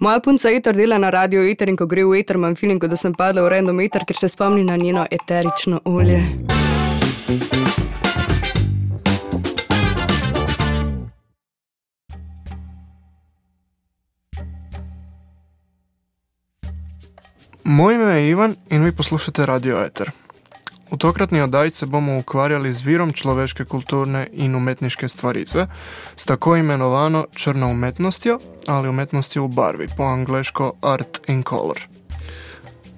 Moja punca Eter dela na radio Eter in ko gre v Eter, imam feeling, da sem padla v random Eter, ker se spomni na njeno eterično olje. Moje ime je Ivan in vi poslušate Radio Eter. V tokratni oddaji se bomo ukvarjali z virom človeške kulturne in umetniške stvarice, s tako imenovano črno umetnostjo ali umetnostjo v barvi, po angliško art in color.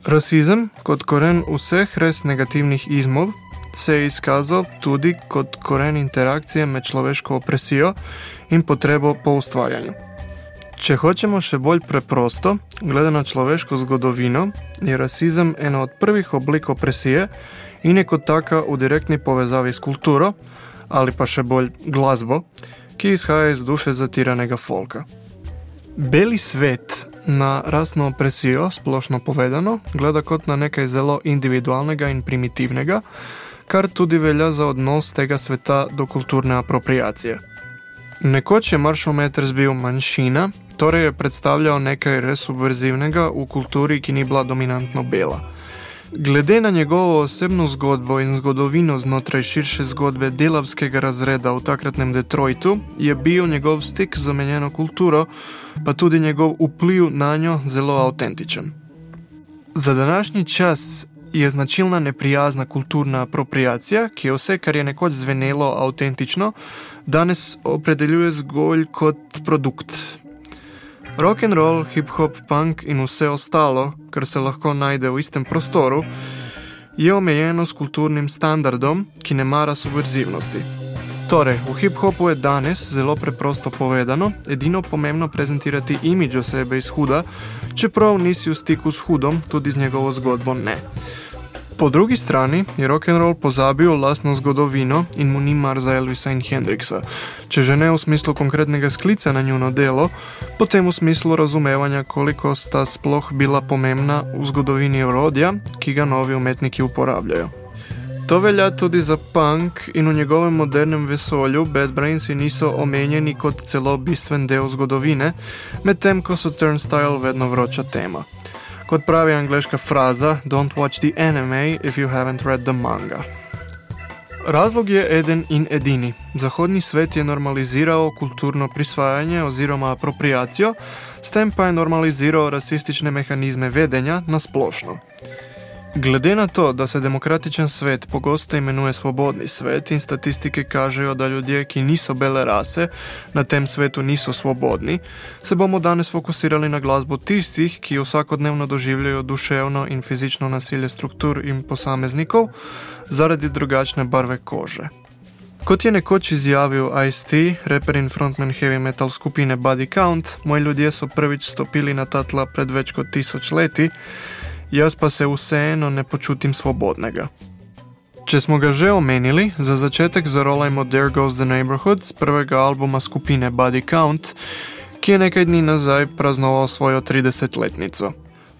Rasizem, kot koren vseh res negativnih izmov, se je izkazal tudi kot koren interakcije med človeško opresijo in potrebo po ustvarjanju. Če hočemo še bolj preprosto, glede na človeško zgodovino, je rasizem ena od prvih oblik opresije in je kot taka v direktni povezavi s kulturo, ali pa še bolj glasbo, ki izhaja iz duše zatiranega folka. Beli svet na rasno opresijo, splošno povedano, gleda kot na nekaj zelo individualnega in primitivnega, kar tudi velja za odnos tega sveta do kulturne apropriacije. Nekoč je Marshall Mathers bil manjšina, torej je predstavljal nekaj res subverzivnega v kulturi, ki ni bila dominantno bela. Glede na njegovo osebno zgodbo in zgodovino znotraj širše zgodbe delavskega razreda v takratnem Detroitu, je bil njegov stik z omenjeno kulturo, pa tudi njegov vpliv na njo zelo avtentičen. Za današnji čas je značilna neprijazna kulturna apropriacija, ki je vse, kar je nekoč zvenelo avtentično, danes opredeljuje zgolj kot produkt, Rock and roll, hip hop, punk in vse ostalo, kar se lahko najde v istem prostoru, je omejeno s kulturnim standardom, ki ne mara subverzivnosti. Torej, v hip hopu je danes zelo preprosto povedano, edino pomembno prezentirati imidž osebe iz huda, čeprav nisi v stiku s hudom, tudi z njegovo zgodbo ne. Po drugi strani je rock and roll pozabil lastno zgodovino in mu ni mar za Elvisa in Hendriksa. Če že ne v smislu konkretnega sklica na njuno delo, potem v smislu razumevanja, koliko sta sploh bila pomembna v zgodovini orodja, ki ga novi umetniki uporabljajo. To velja tudi za punk in v njegovem modernem vesolju Bad Brains niso omenjeni kot celo bistven del zgodovine, medtem ko so Turnstile vedno vroča tema. Kot pravi angliška fraza: Don't watch the anime if you haven't read the manga. Razlog je eden in edini. Zahodni svet je normaliziral kulturno prisvajanje oziroma apropriacijo, s tem pa je normaliziral rasistične mehanizme vedenja na splošno. Glede na to, da se demokratičen svet pogosto imenuje svobodni svet in statistike kažejo, da ljudje, ki niso bele rase, na tem svetu niso svobodni, se bomo danes fokusirali na glasbo tistih, ki vsakodnevno doživljajo duševno in fizično nasilje struktur in posameznikov zaradi drugačne barve kože. Kot je nekoč izjavil Ice-T, reper in frontman heavy metal skupine Body Count, moji ljudje so prvič stopili na ta tla pred več kot tisoč leti jaz pa se vseeno ne počutim svobodnega. Če smo ga že omenili, za začetek zarolajmo There Goes the Neighborhood z prvega albuma skupine Body Count, ki je nekaj dni nazaj praznoval svojo 30-letnico.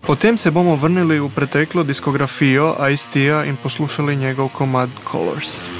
Potem se bomo vrnili v preteklo diskografijo Ice-Tia in poslušali njegov komad Colors.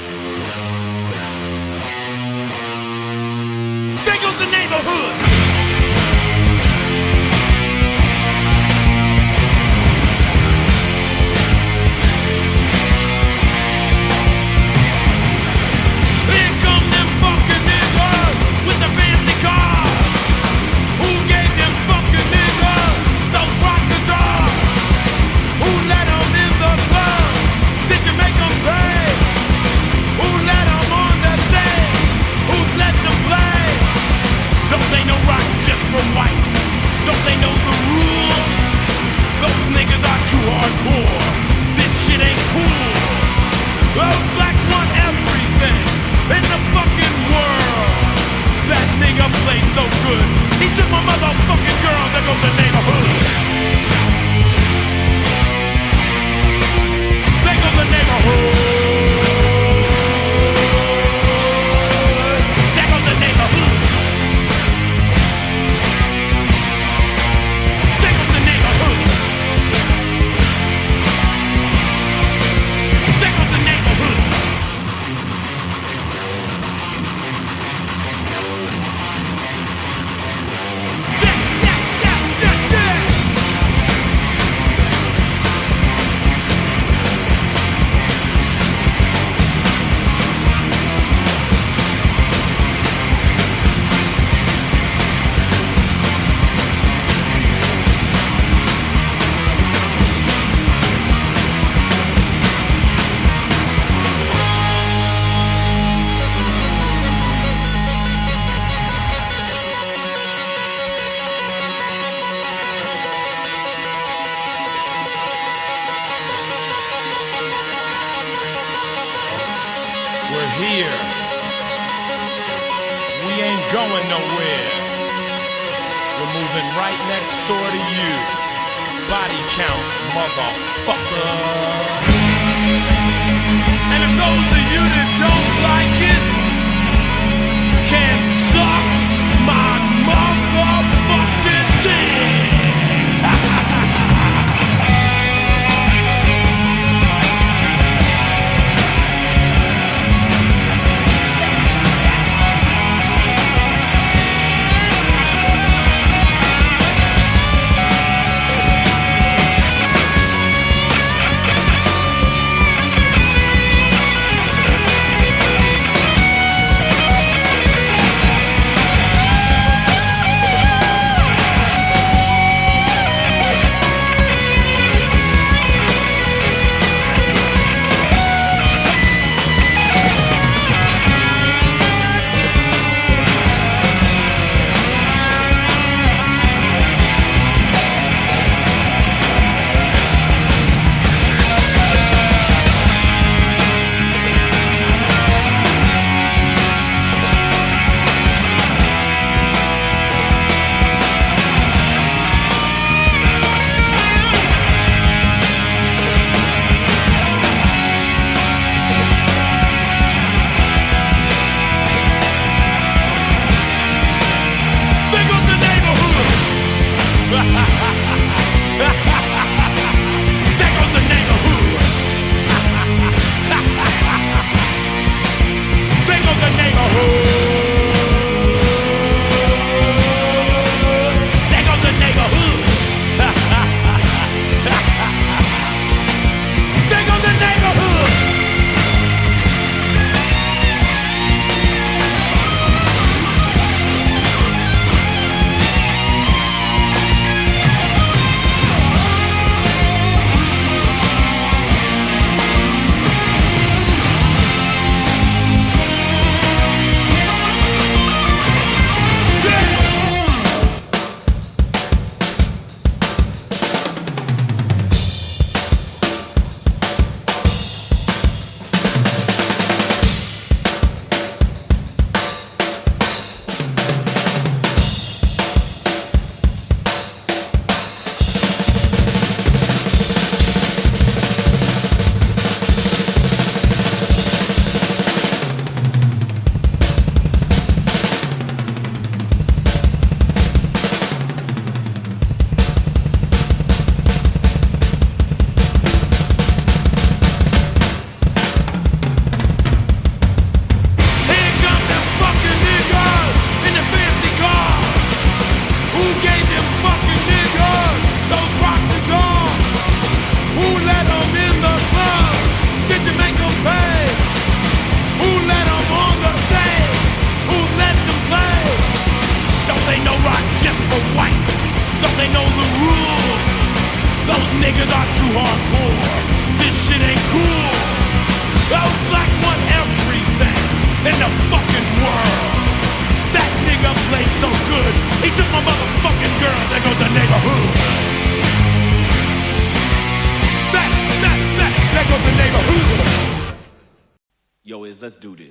Let's do this.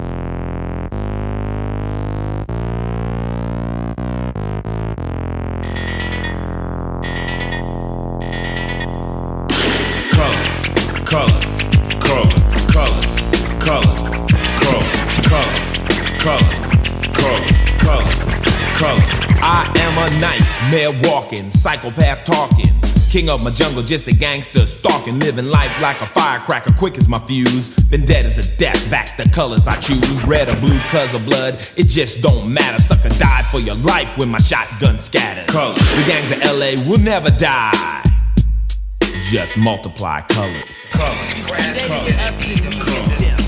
Nightmare walking, psychopath talking King of my jungle, just a gangster, stalking, living life like a firecracker, quick as my fuse. Been dead as a death, back the colors I choose. Red or blue, cause of blood, it just don't matter. Sucker died for your life when my shotgun scatters. Colors. The gangs of LA will never die. Just multiply colors. Colors. They hit us, then we hit them.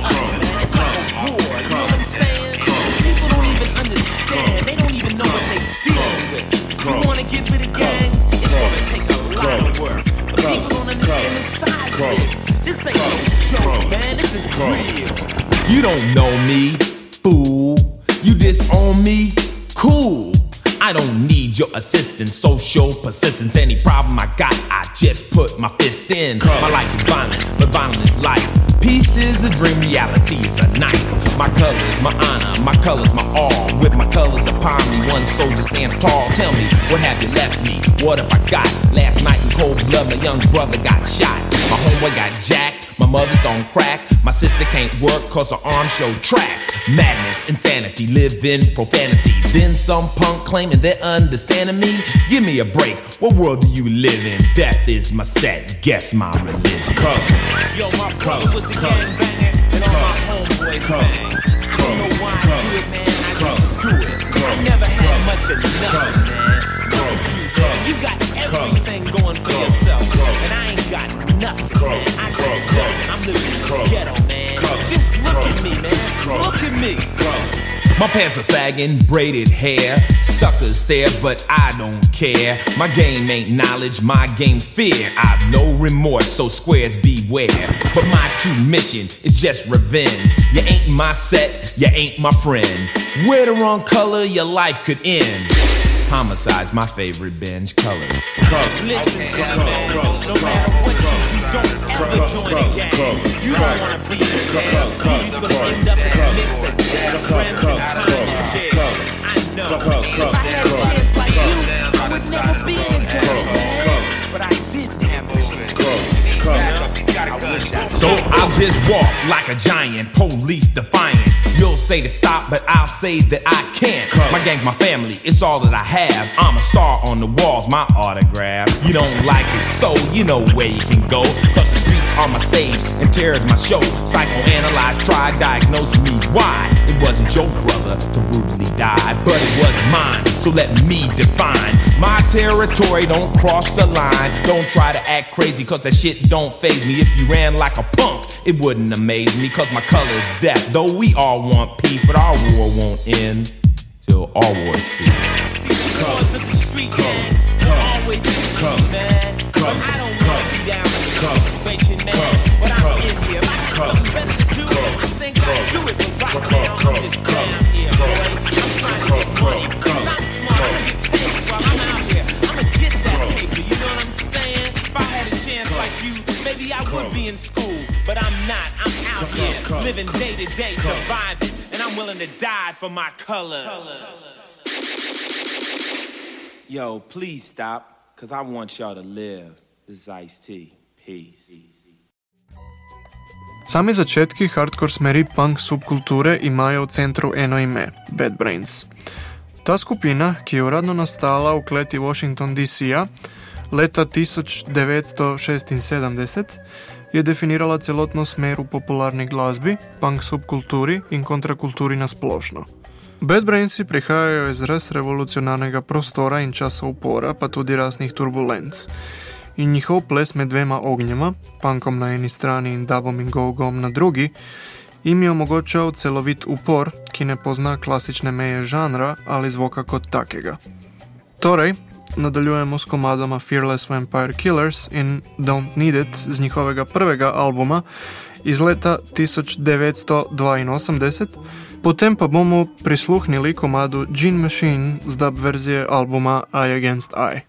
And people the size of this. This ain't no joke, man. This is real. You don't know me, fool. You disown me, cool. I don't need your assistance, social persistence. Any problem I got, I just put my fist in. My life is violent, but violent is life. Peace is a dream, reality is a night. My colors, my honor, my colors, my all. With my colors upon me, one soldier stand tall. Tell me, what have you left me? What have I got? Last night in cold blood, my young brother got shot. My homeboy got jacked, my mother's on crack. My sister can't work cause her arm show tracks. Madness, insanity, live in profanity. Then some punk claiming they're understanding me. Give me a break, what world do you live in? Death is my set, guess my religion. Yo, my brother was a gangbanger, and all my homeboys bang. Don't know why I do it, man. I just do it. I never had much of nothing, man. Look at you, man. You got everything going for yourself, and I ain't got nothing, man. Living in the ghetto, man. Just look at me, man. Look at me. My pants are sagging, braided hair. Suckers stare, but I don't care. My game ain't knowledge, my game's fear. I've no remorse, so squares beware. But my true mission is just revenge. You ain't my set, you ain't my friend. Wear the wrong color, your life could end. Homicide's my favorite binge colors. Color. Listen to me, man. No matter what you do, don't ever join a gang. You don't wanna be in a gang. You're just gonna end up in the mix of death, friends, and time in jail. I know. If I had a chance like you, I would never be in a gang, man. But I didn't have a chance. So I'll just walk like a giant, police defiant. You'll say to stop, but I'll say that I can't. My gang's my family, it's all that I have. I'm a star on the walls, my autograph. You don't like it, so you know where you can go. Cause the are my stage and terror's my show. Psychoanalyze, try, diagnose me why. It wasn't your brother to brutally die, but it was mine. So let me define my territory. Don't cross the line. Don't try to act crazy, cause that shit don't phase me. If you ran like a punk, it wouldn't amaze me, cause my color's death. Though we all want peace, but our war won't end till all wars cease. See the wars of the street gangs always continue, man. But I don't wanna be down situation, man. But I'm in here. If I had something better to do, I think I'd do it. But right now, I'm just down here, boy. I'm trying to get money. Cause I'm smart. I'm gonna get paid while I'm out here. I'ma get that paper, you know what I'm saying? If I had a chance like you, maybe I would be in school. But I'm not. I'm out here, living day to day, surviving. And I'm willing to die for my colors. Yo, please stop, because I want y'all to live. This is Ice T. Peace. Sami začetki hardcore smeri punk subkulture imajo v centru eno ime – Bad Brains. Ta skupina, ki je uradno nastala v kleti Washington DC-ja leta 1976, je definirala celotno smer v popularni glasbi, punk subkulturi in kontrakulturi na splošno. Bad Brainsi prihajajo iz res revolucionarnega prostora in časa upora, pa tudi raznih turbulenc. In njihov ples med dvema ognjema, punkom na eni strani in dubom in go-gom na drugi, jim je omogočal celovit upor, ki ne pozna klasične meje žanra ali zvoka kot takega. Torej, nadaljujemo s komadoma Fearless Vampire Killers in Don't Need It z njihovega prvega albuma iz leta 1982, potem pa bomo prisluhnili komadu Gene Machine z dub verzije albuma Eye Against Eye.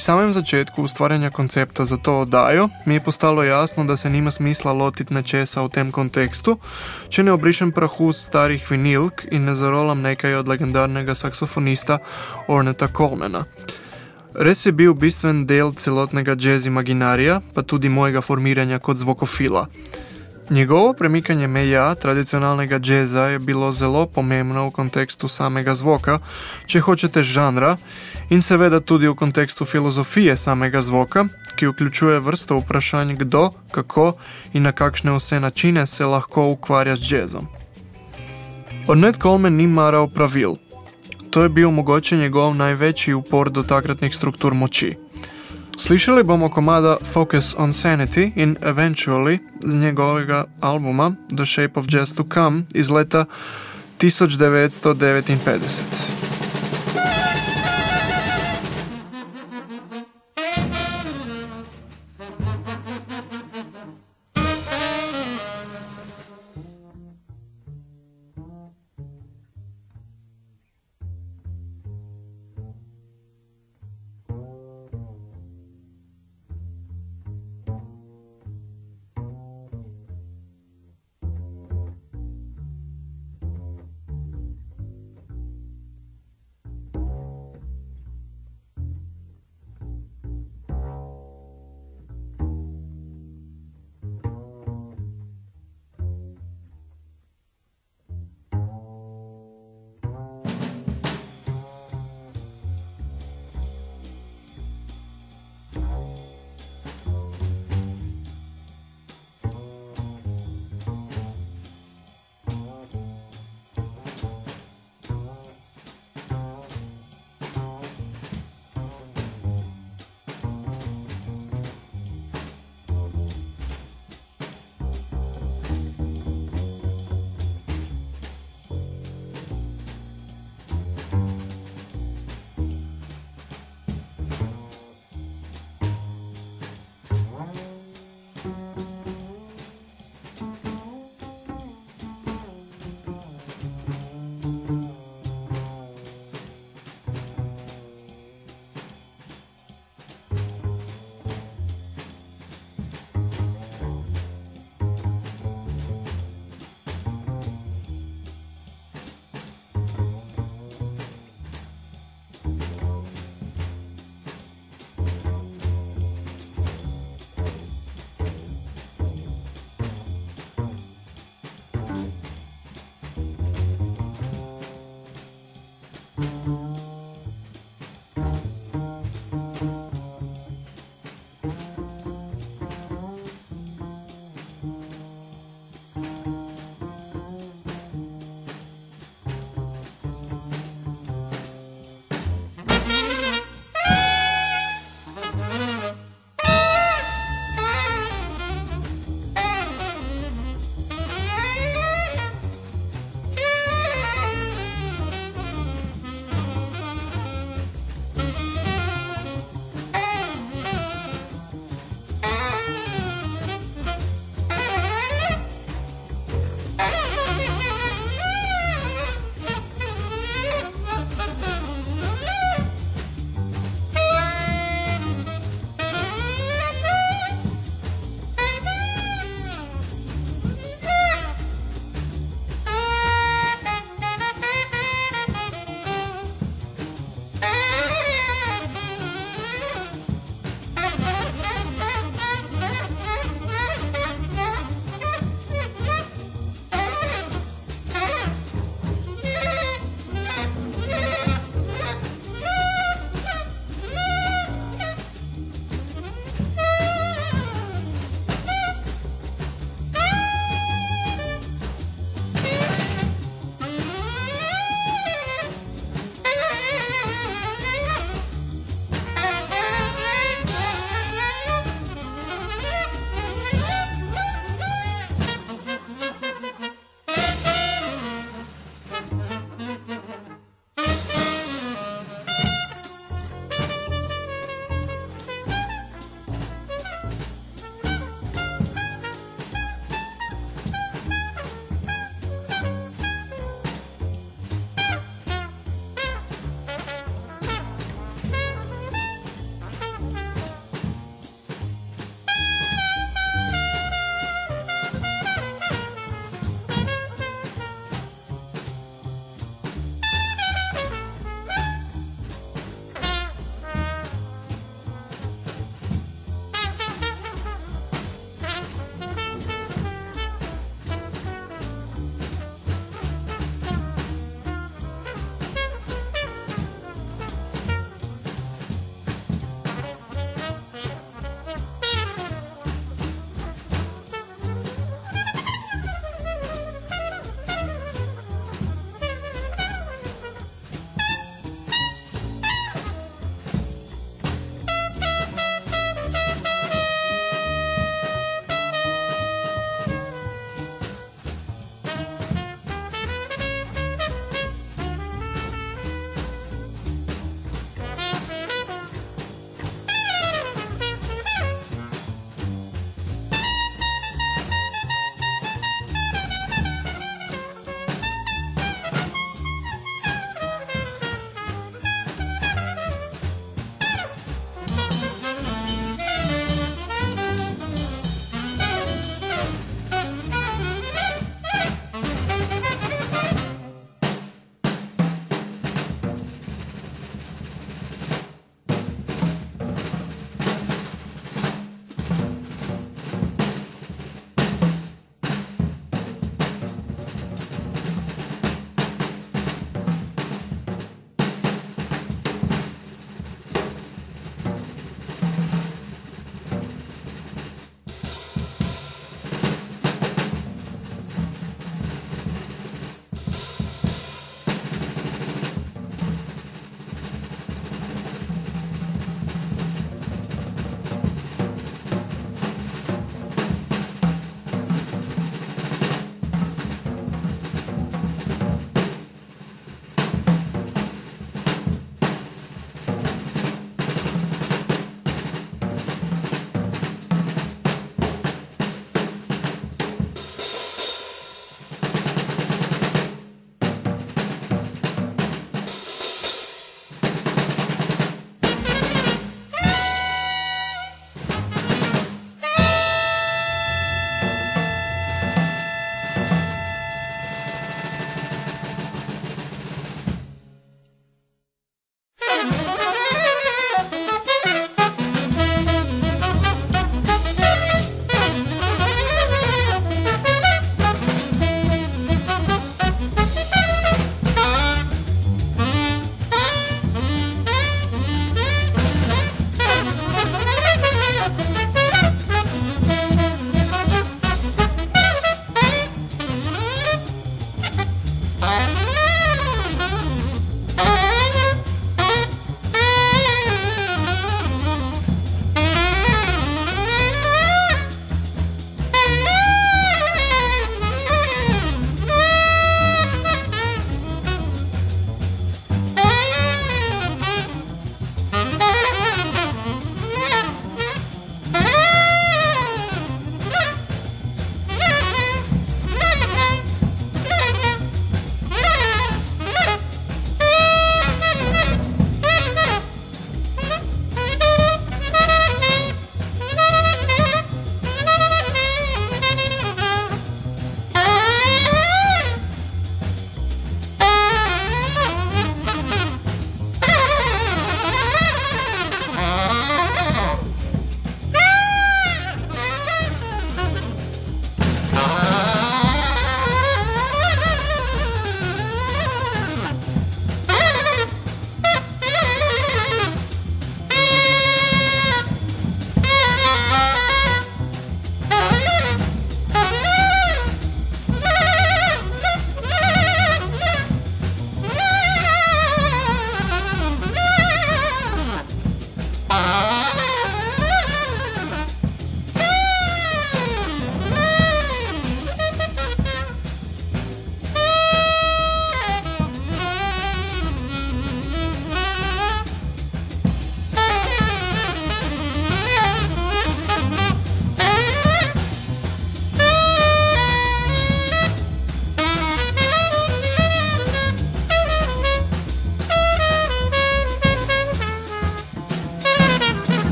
Samem začetku ustvarjanja koncepta za to oddajo mi je postalo jasno, da se nima smisla lotiti nečesa v tem kontekstu, če ne obrišem prahu z starih vinilk in ne zarolam nekaj od legendarnega saksofonista Orneta Colmana. Res je bil bistven del celotnega jazz imaginarija, pa tudi mojega formiranja kot zvokofila. Njegovo premikanje meja tradicionalnega jazza je bilo zelo pomembno v kontekstu samega zvoka, če hočete žanra, in seveda tudi v kontekstu filozofije samega zvoka, ki vključuje vrsto vprašanj, kdo, kako in na kakšne vse načine se lahko ukvarja z jazzom. Ornette Coleman ni maral pravil. To je bil mogoče njegov največji upor do takratnih struktur moči. Slišali bomo komada Focus on Sanity in Eventually z njegovega albuma The Shape of Jazz to Come iz leta 1959.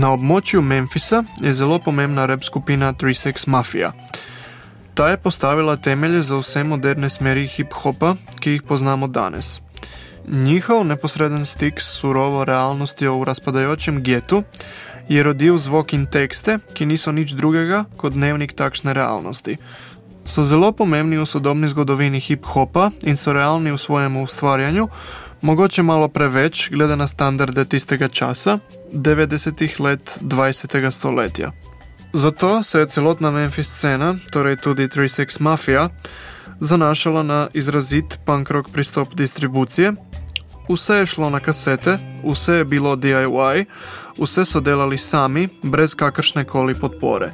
Na območju Memphisa je zelo pomembna rap skupina 36 Mafia. Ta je postavila temelje za vse moderne smeri hip-hopa, ki jih poznamo danes. Njihov neposreden stik s surovo realnostjo v razpadajočem getu je rodil zvok in tekste, ki niso nič drugega kot dnevnik takšne realnosti. So zelo pomembni v sodobni zgodovini hip-hopa in so realni v svojem ustvarjanju, mogoče malo preveč, glede na standarde tistega časa, 90-ih let 20. stoletja. Zato se je celotna Memphis scena, torej tudi 36 Mafia, zanašala na izrazit punk rock pristop distribucije. Vse je šlo na kasete, vse je bilo DIY, vse so delali sami, brez kakršne koli podpore.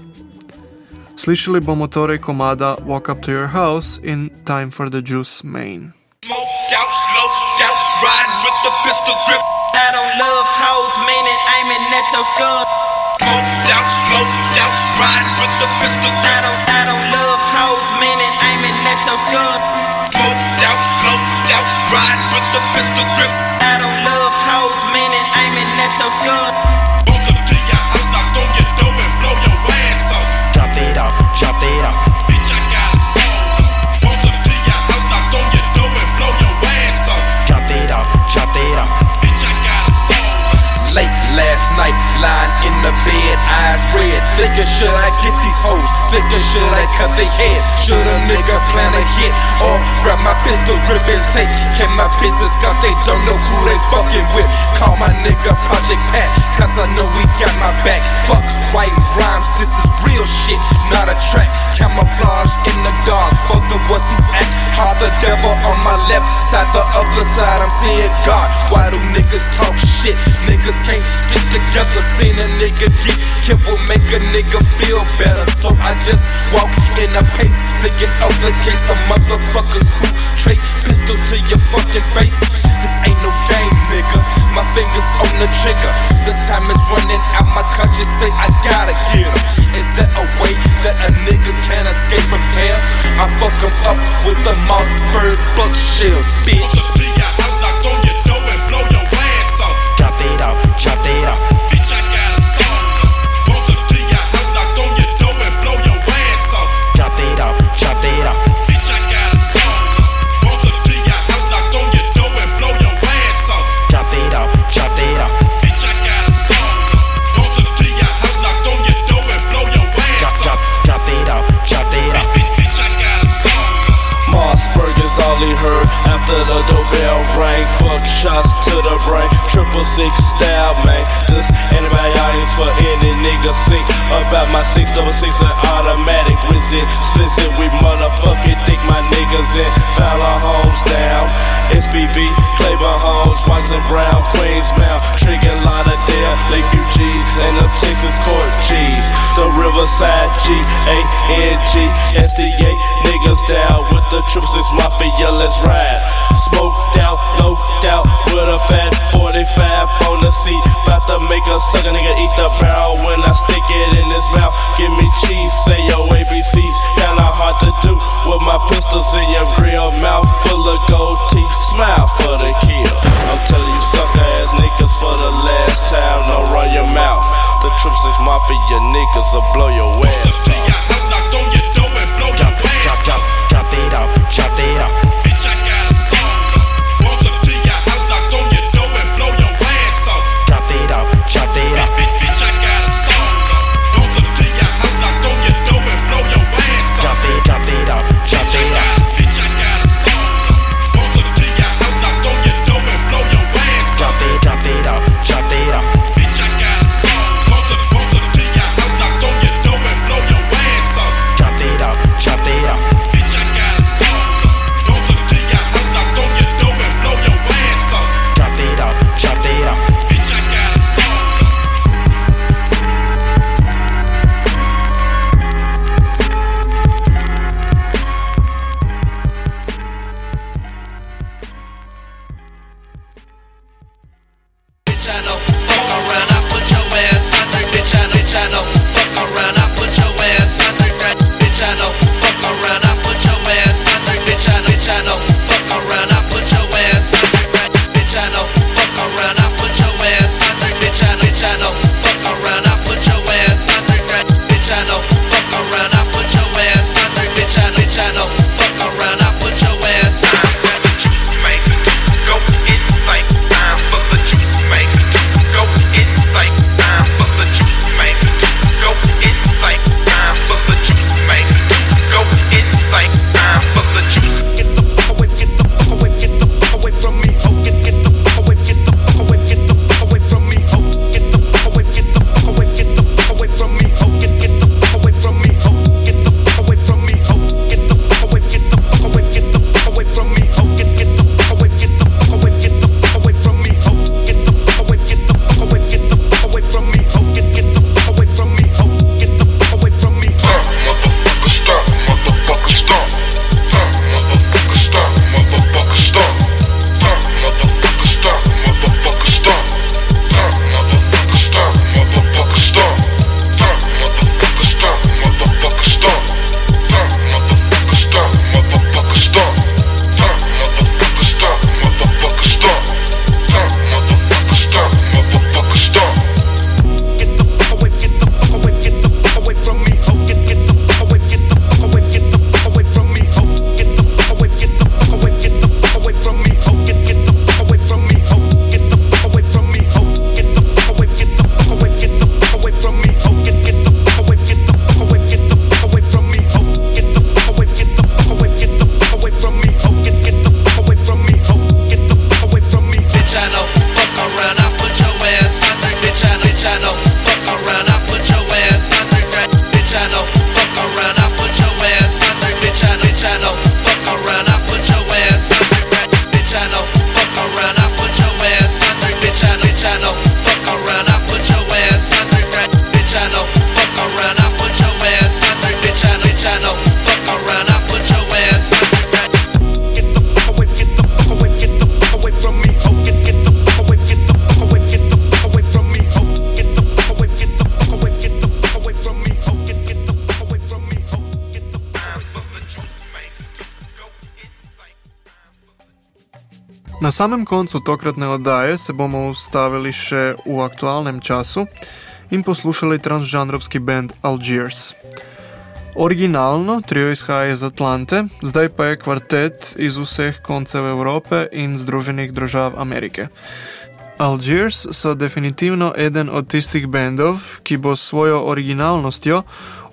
Slišali bomo torej komada Walk Up to Your House in Time for the Juice Main. Smoked out, the pistol grip. I don't love hoes, meaning aiming at your skull. Smoked out, loped out, riding with the pistol grip. I don't, I don't love hoes, meaning aiming at your skull. Smoked out, loped out, riding with the pistol grip. I don't love hoes, meaning aiming at your skull. Walk up to your house, knock on your door and blow your ass off. Drop it off, drop it off. The bed, eyes red. Thinking, should I get these hoes? Thinking, should I cut their head? Should a nigga plan a hit? Or grab my pistol, grip and take? Can my business, cause they don't know who they fucking with. Call my nigga Project Pat, cause I know we got my back. Fuck writing rhymes, this is real shit, not a track. Camouflage niggas talk shit? Niggas can't stick together. Seen a nigga get killed will make a nigga feel better. So I just walk in a pace, thinking of the case of motherfuckers who trade pistol to your fucking face. This ain't no game, nigga. My fingers on the trigger. The time is running out. My conscience say I gotta get 'em. Is there a way that a nigga can escape from hell? I fuck 'em up with the Mossberg buck shells, bitch. It off, drop it off. Bitch, I got a song. Walk up to your house, knock on your door and blow your ass off. Drop it off, drop it off. Bitch, I got a song. Walk up to your house, knock on your door and blow your ass off. Drop it off, drop it off. Bitch, I got a song. Walk up to your house, knock on your door and blow your Drop, ass drop, off. drop it off, drop it off. Bitch, bitch, I got a song. Mossberg is all he heard after the doorbell rang. Buck shots to the brain, triple six style, man. This antibiotics for any nigga sick. About my six double six and automatic wizard. Splits it, we motherfucking think my niggas in. Fowler Homes down. SBB, Claiborne Homes, Watson Brown, Queens Mount, Trigger Lauderdale, Lakeview G's, and the Texas Court G's. The Riverside G A N G S D A niggas down with the triple six mafia. Let's ride. Smoked out, loped out with a fat 45 on the seat. About to make a sucker nigga eat the barrel when I stick it in his mouth. Give me cheese, say your ABCs. Kinda hard to do with my pistols in your grill. Mouth full of gold teeth. Smile for the kill. I'm telling you, sucker ass niggas for the last time. Don't run your mouth. The triple six mafia niggas will blow your ass. up to your house, knock on your door and blow Drop, your ass drop, drop, off. drop it off, drop it off. Samem koncu tokratne oddaje se bomo ustavili še v aktualnem času in poslušali transžanrovski band Algiers. Originalno trio izhaja iz Atlante, zdaj pa je kvartet iz vseh koncev Evrope in Združenih držav Amerike. Algiers so definitivno eden od tistih bendov, ki bo s svojo originalnostjo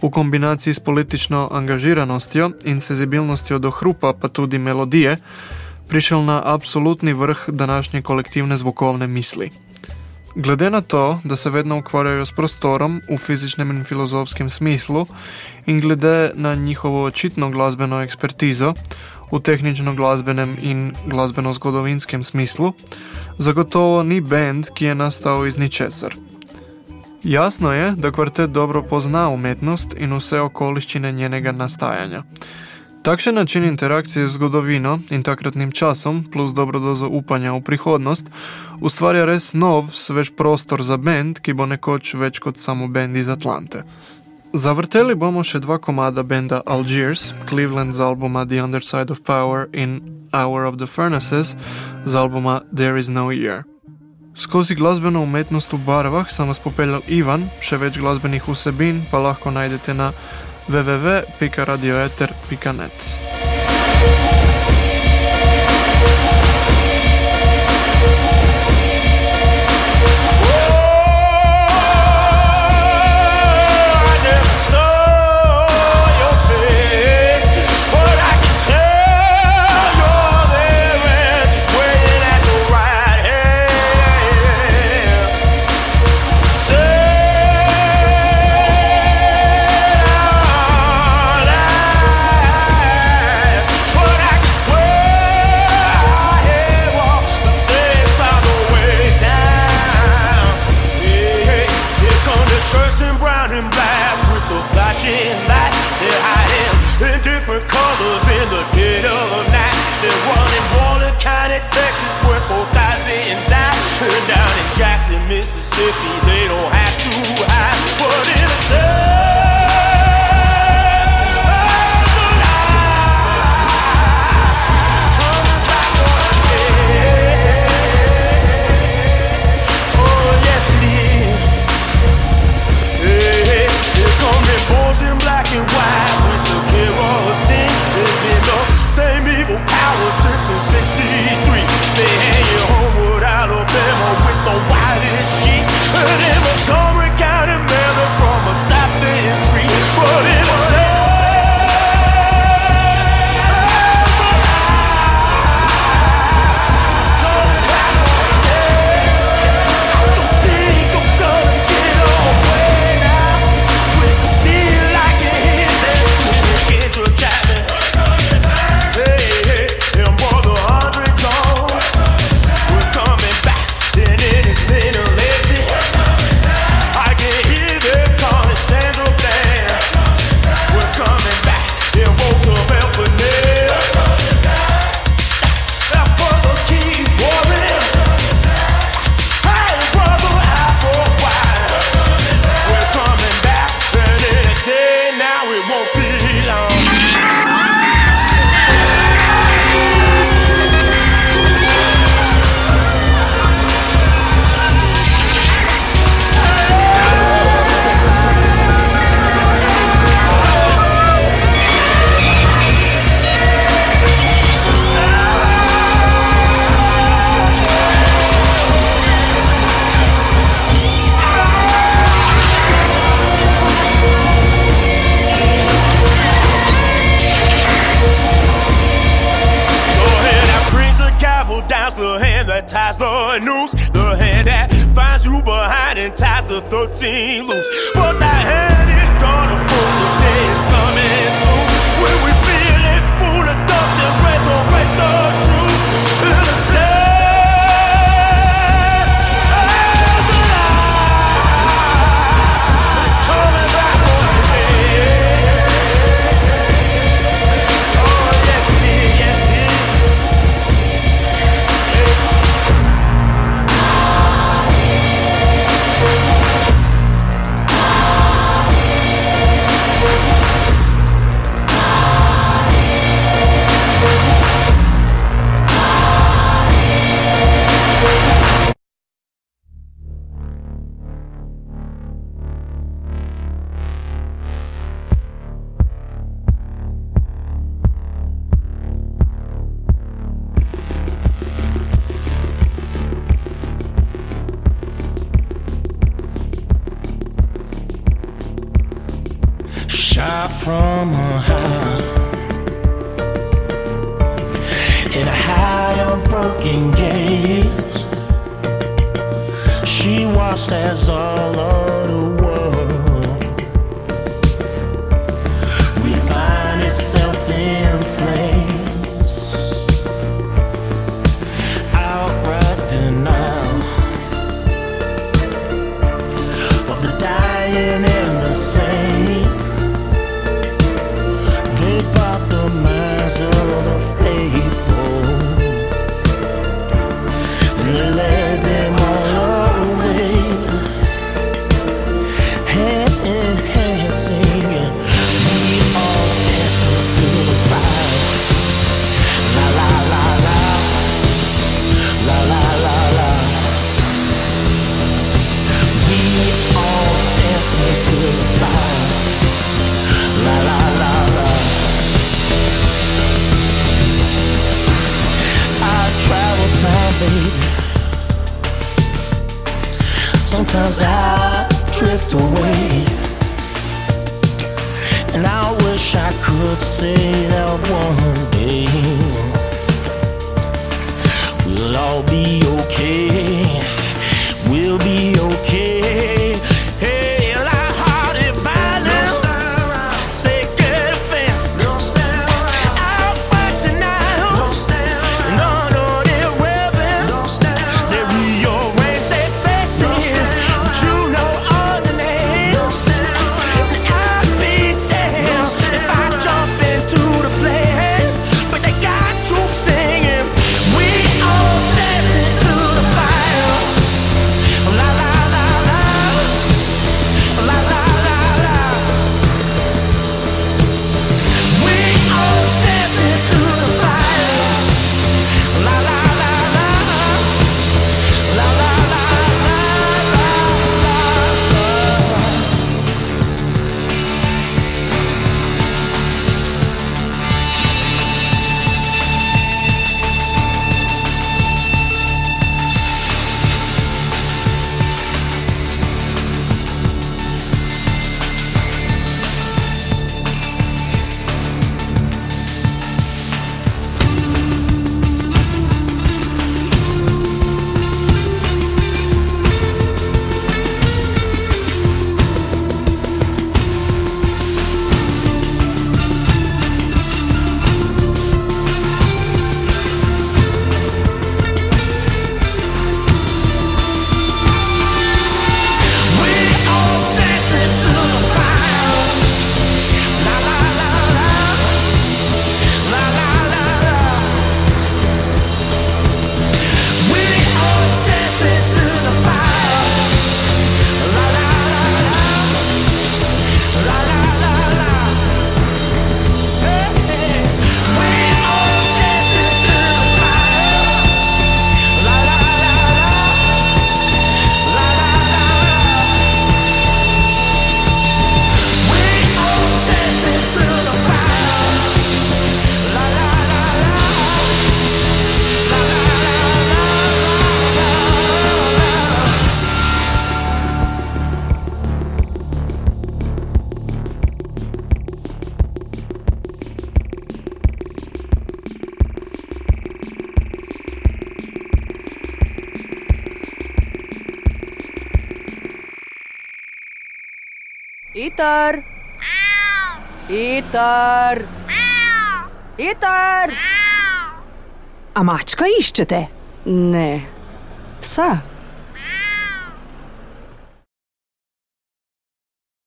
v kombinaciji s politično angažiranostjo in senzibilnostjo do hrupa, pa tudi melodije, prišel na absolutni vrh današnje kolektivne zvokovne misli. Glede na to, da se vedno ukvarjajo s prostorom v fizičnem in filozofskem smislu, in glede na njihovo očitno glasbeno ekspertizo v tehnično-glasbenem in glasbeno-zgodovinskem smislu, zagotovo ni bend, ki je nastal iz ničesar. Jasno je, da kvartet dobro pozna umetnost in vse okoliščine njenega nastajanja. Takšen način interakcije z zgodovino in takratnim časom, plus dobro dozo upanja v prihodnost, ustvarja res nov, svež prostor za bend, ki bo nekoč več kot samo bend iz Atlante. Zavrteli bomo še dva komada benda Algiers, Cleveland z albuma The Underside of Power in Hour of the Furnaces z albuma There is No Year. Skozi glasbeno umetnost v barvah sem vas popeljal Ivan, še več glasbenih vsebin pa lahko najdete na www.radioeter.net. flashing lights. They're hiding in different colors in the dead of night. They're running Wallen County, Texas, where 4,000 died. Down in Jackson, Mississippi, from a high in a high of broken gates. She watched as all of the Sometimes I drift away. And I wish I could say that one day we'll all be okay. iščete? Ne. Psa.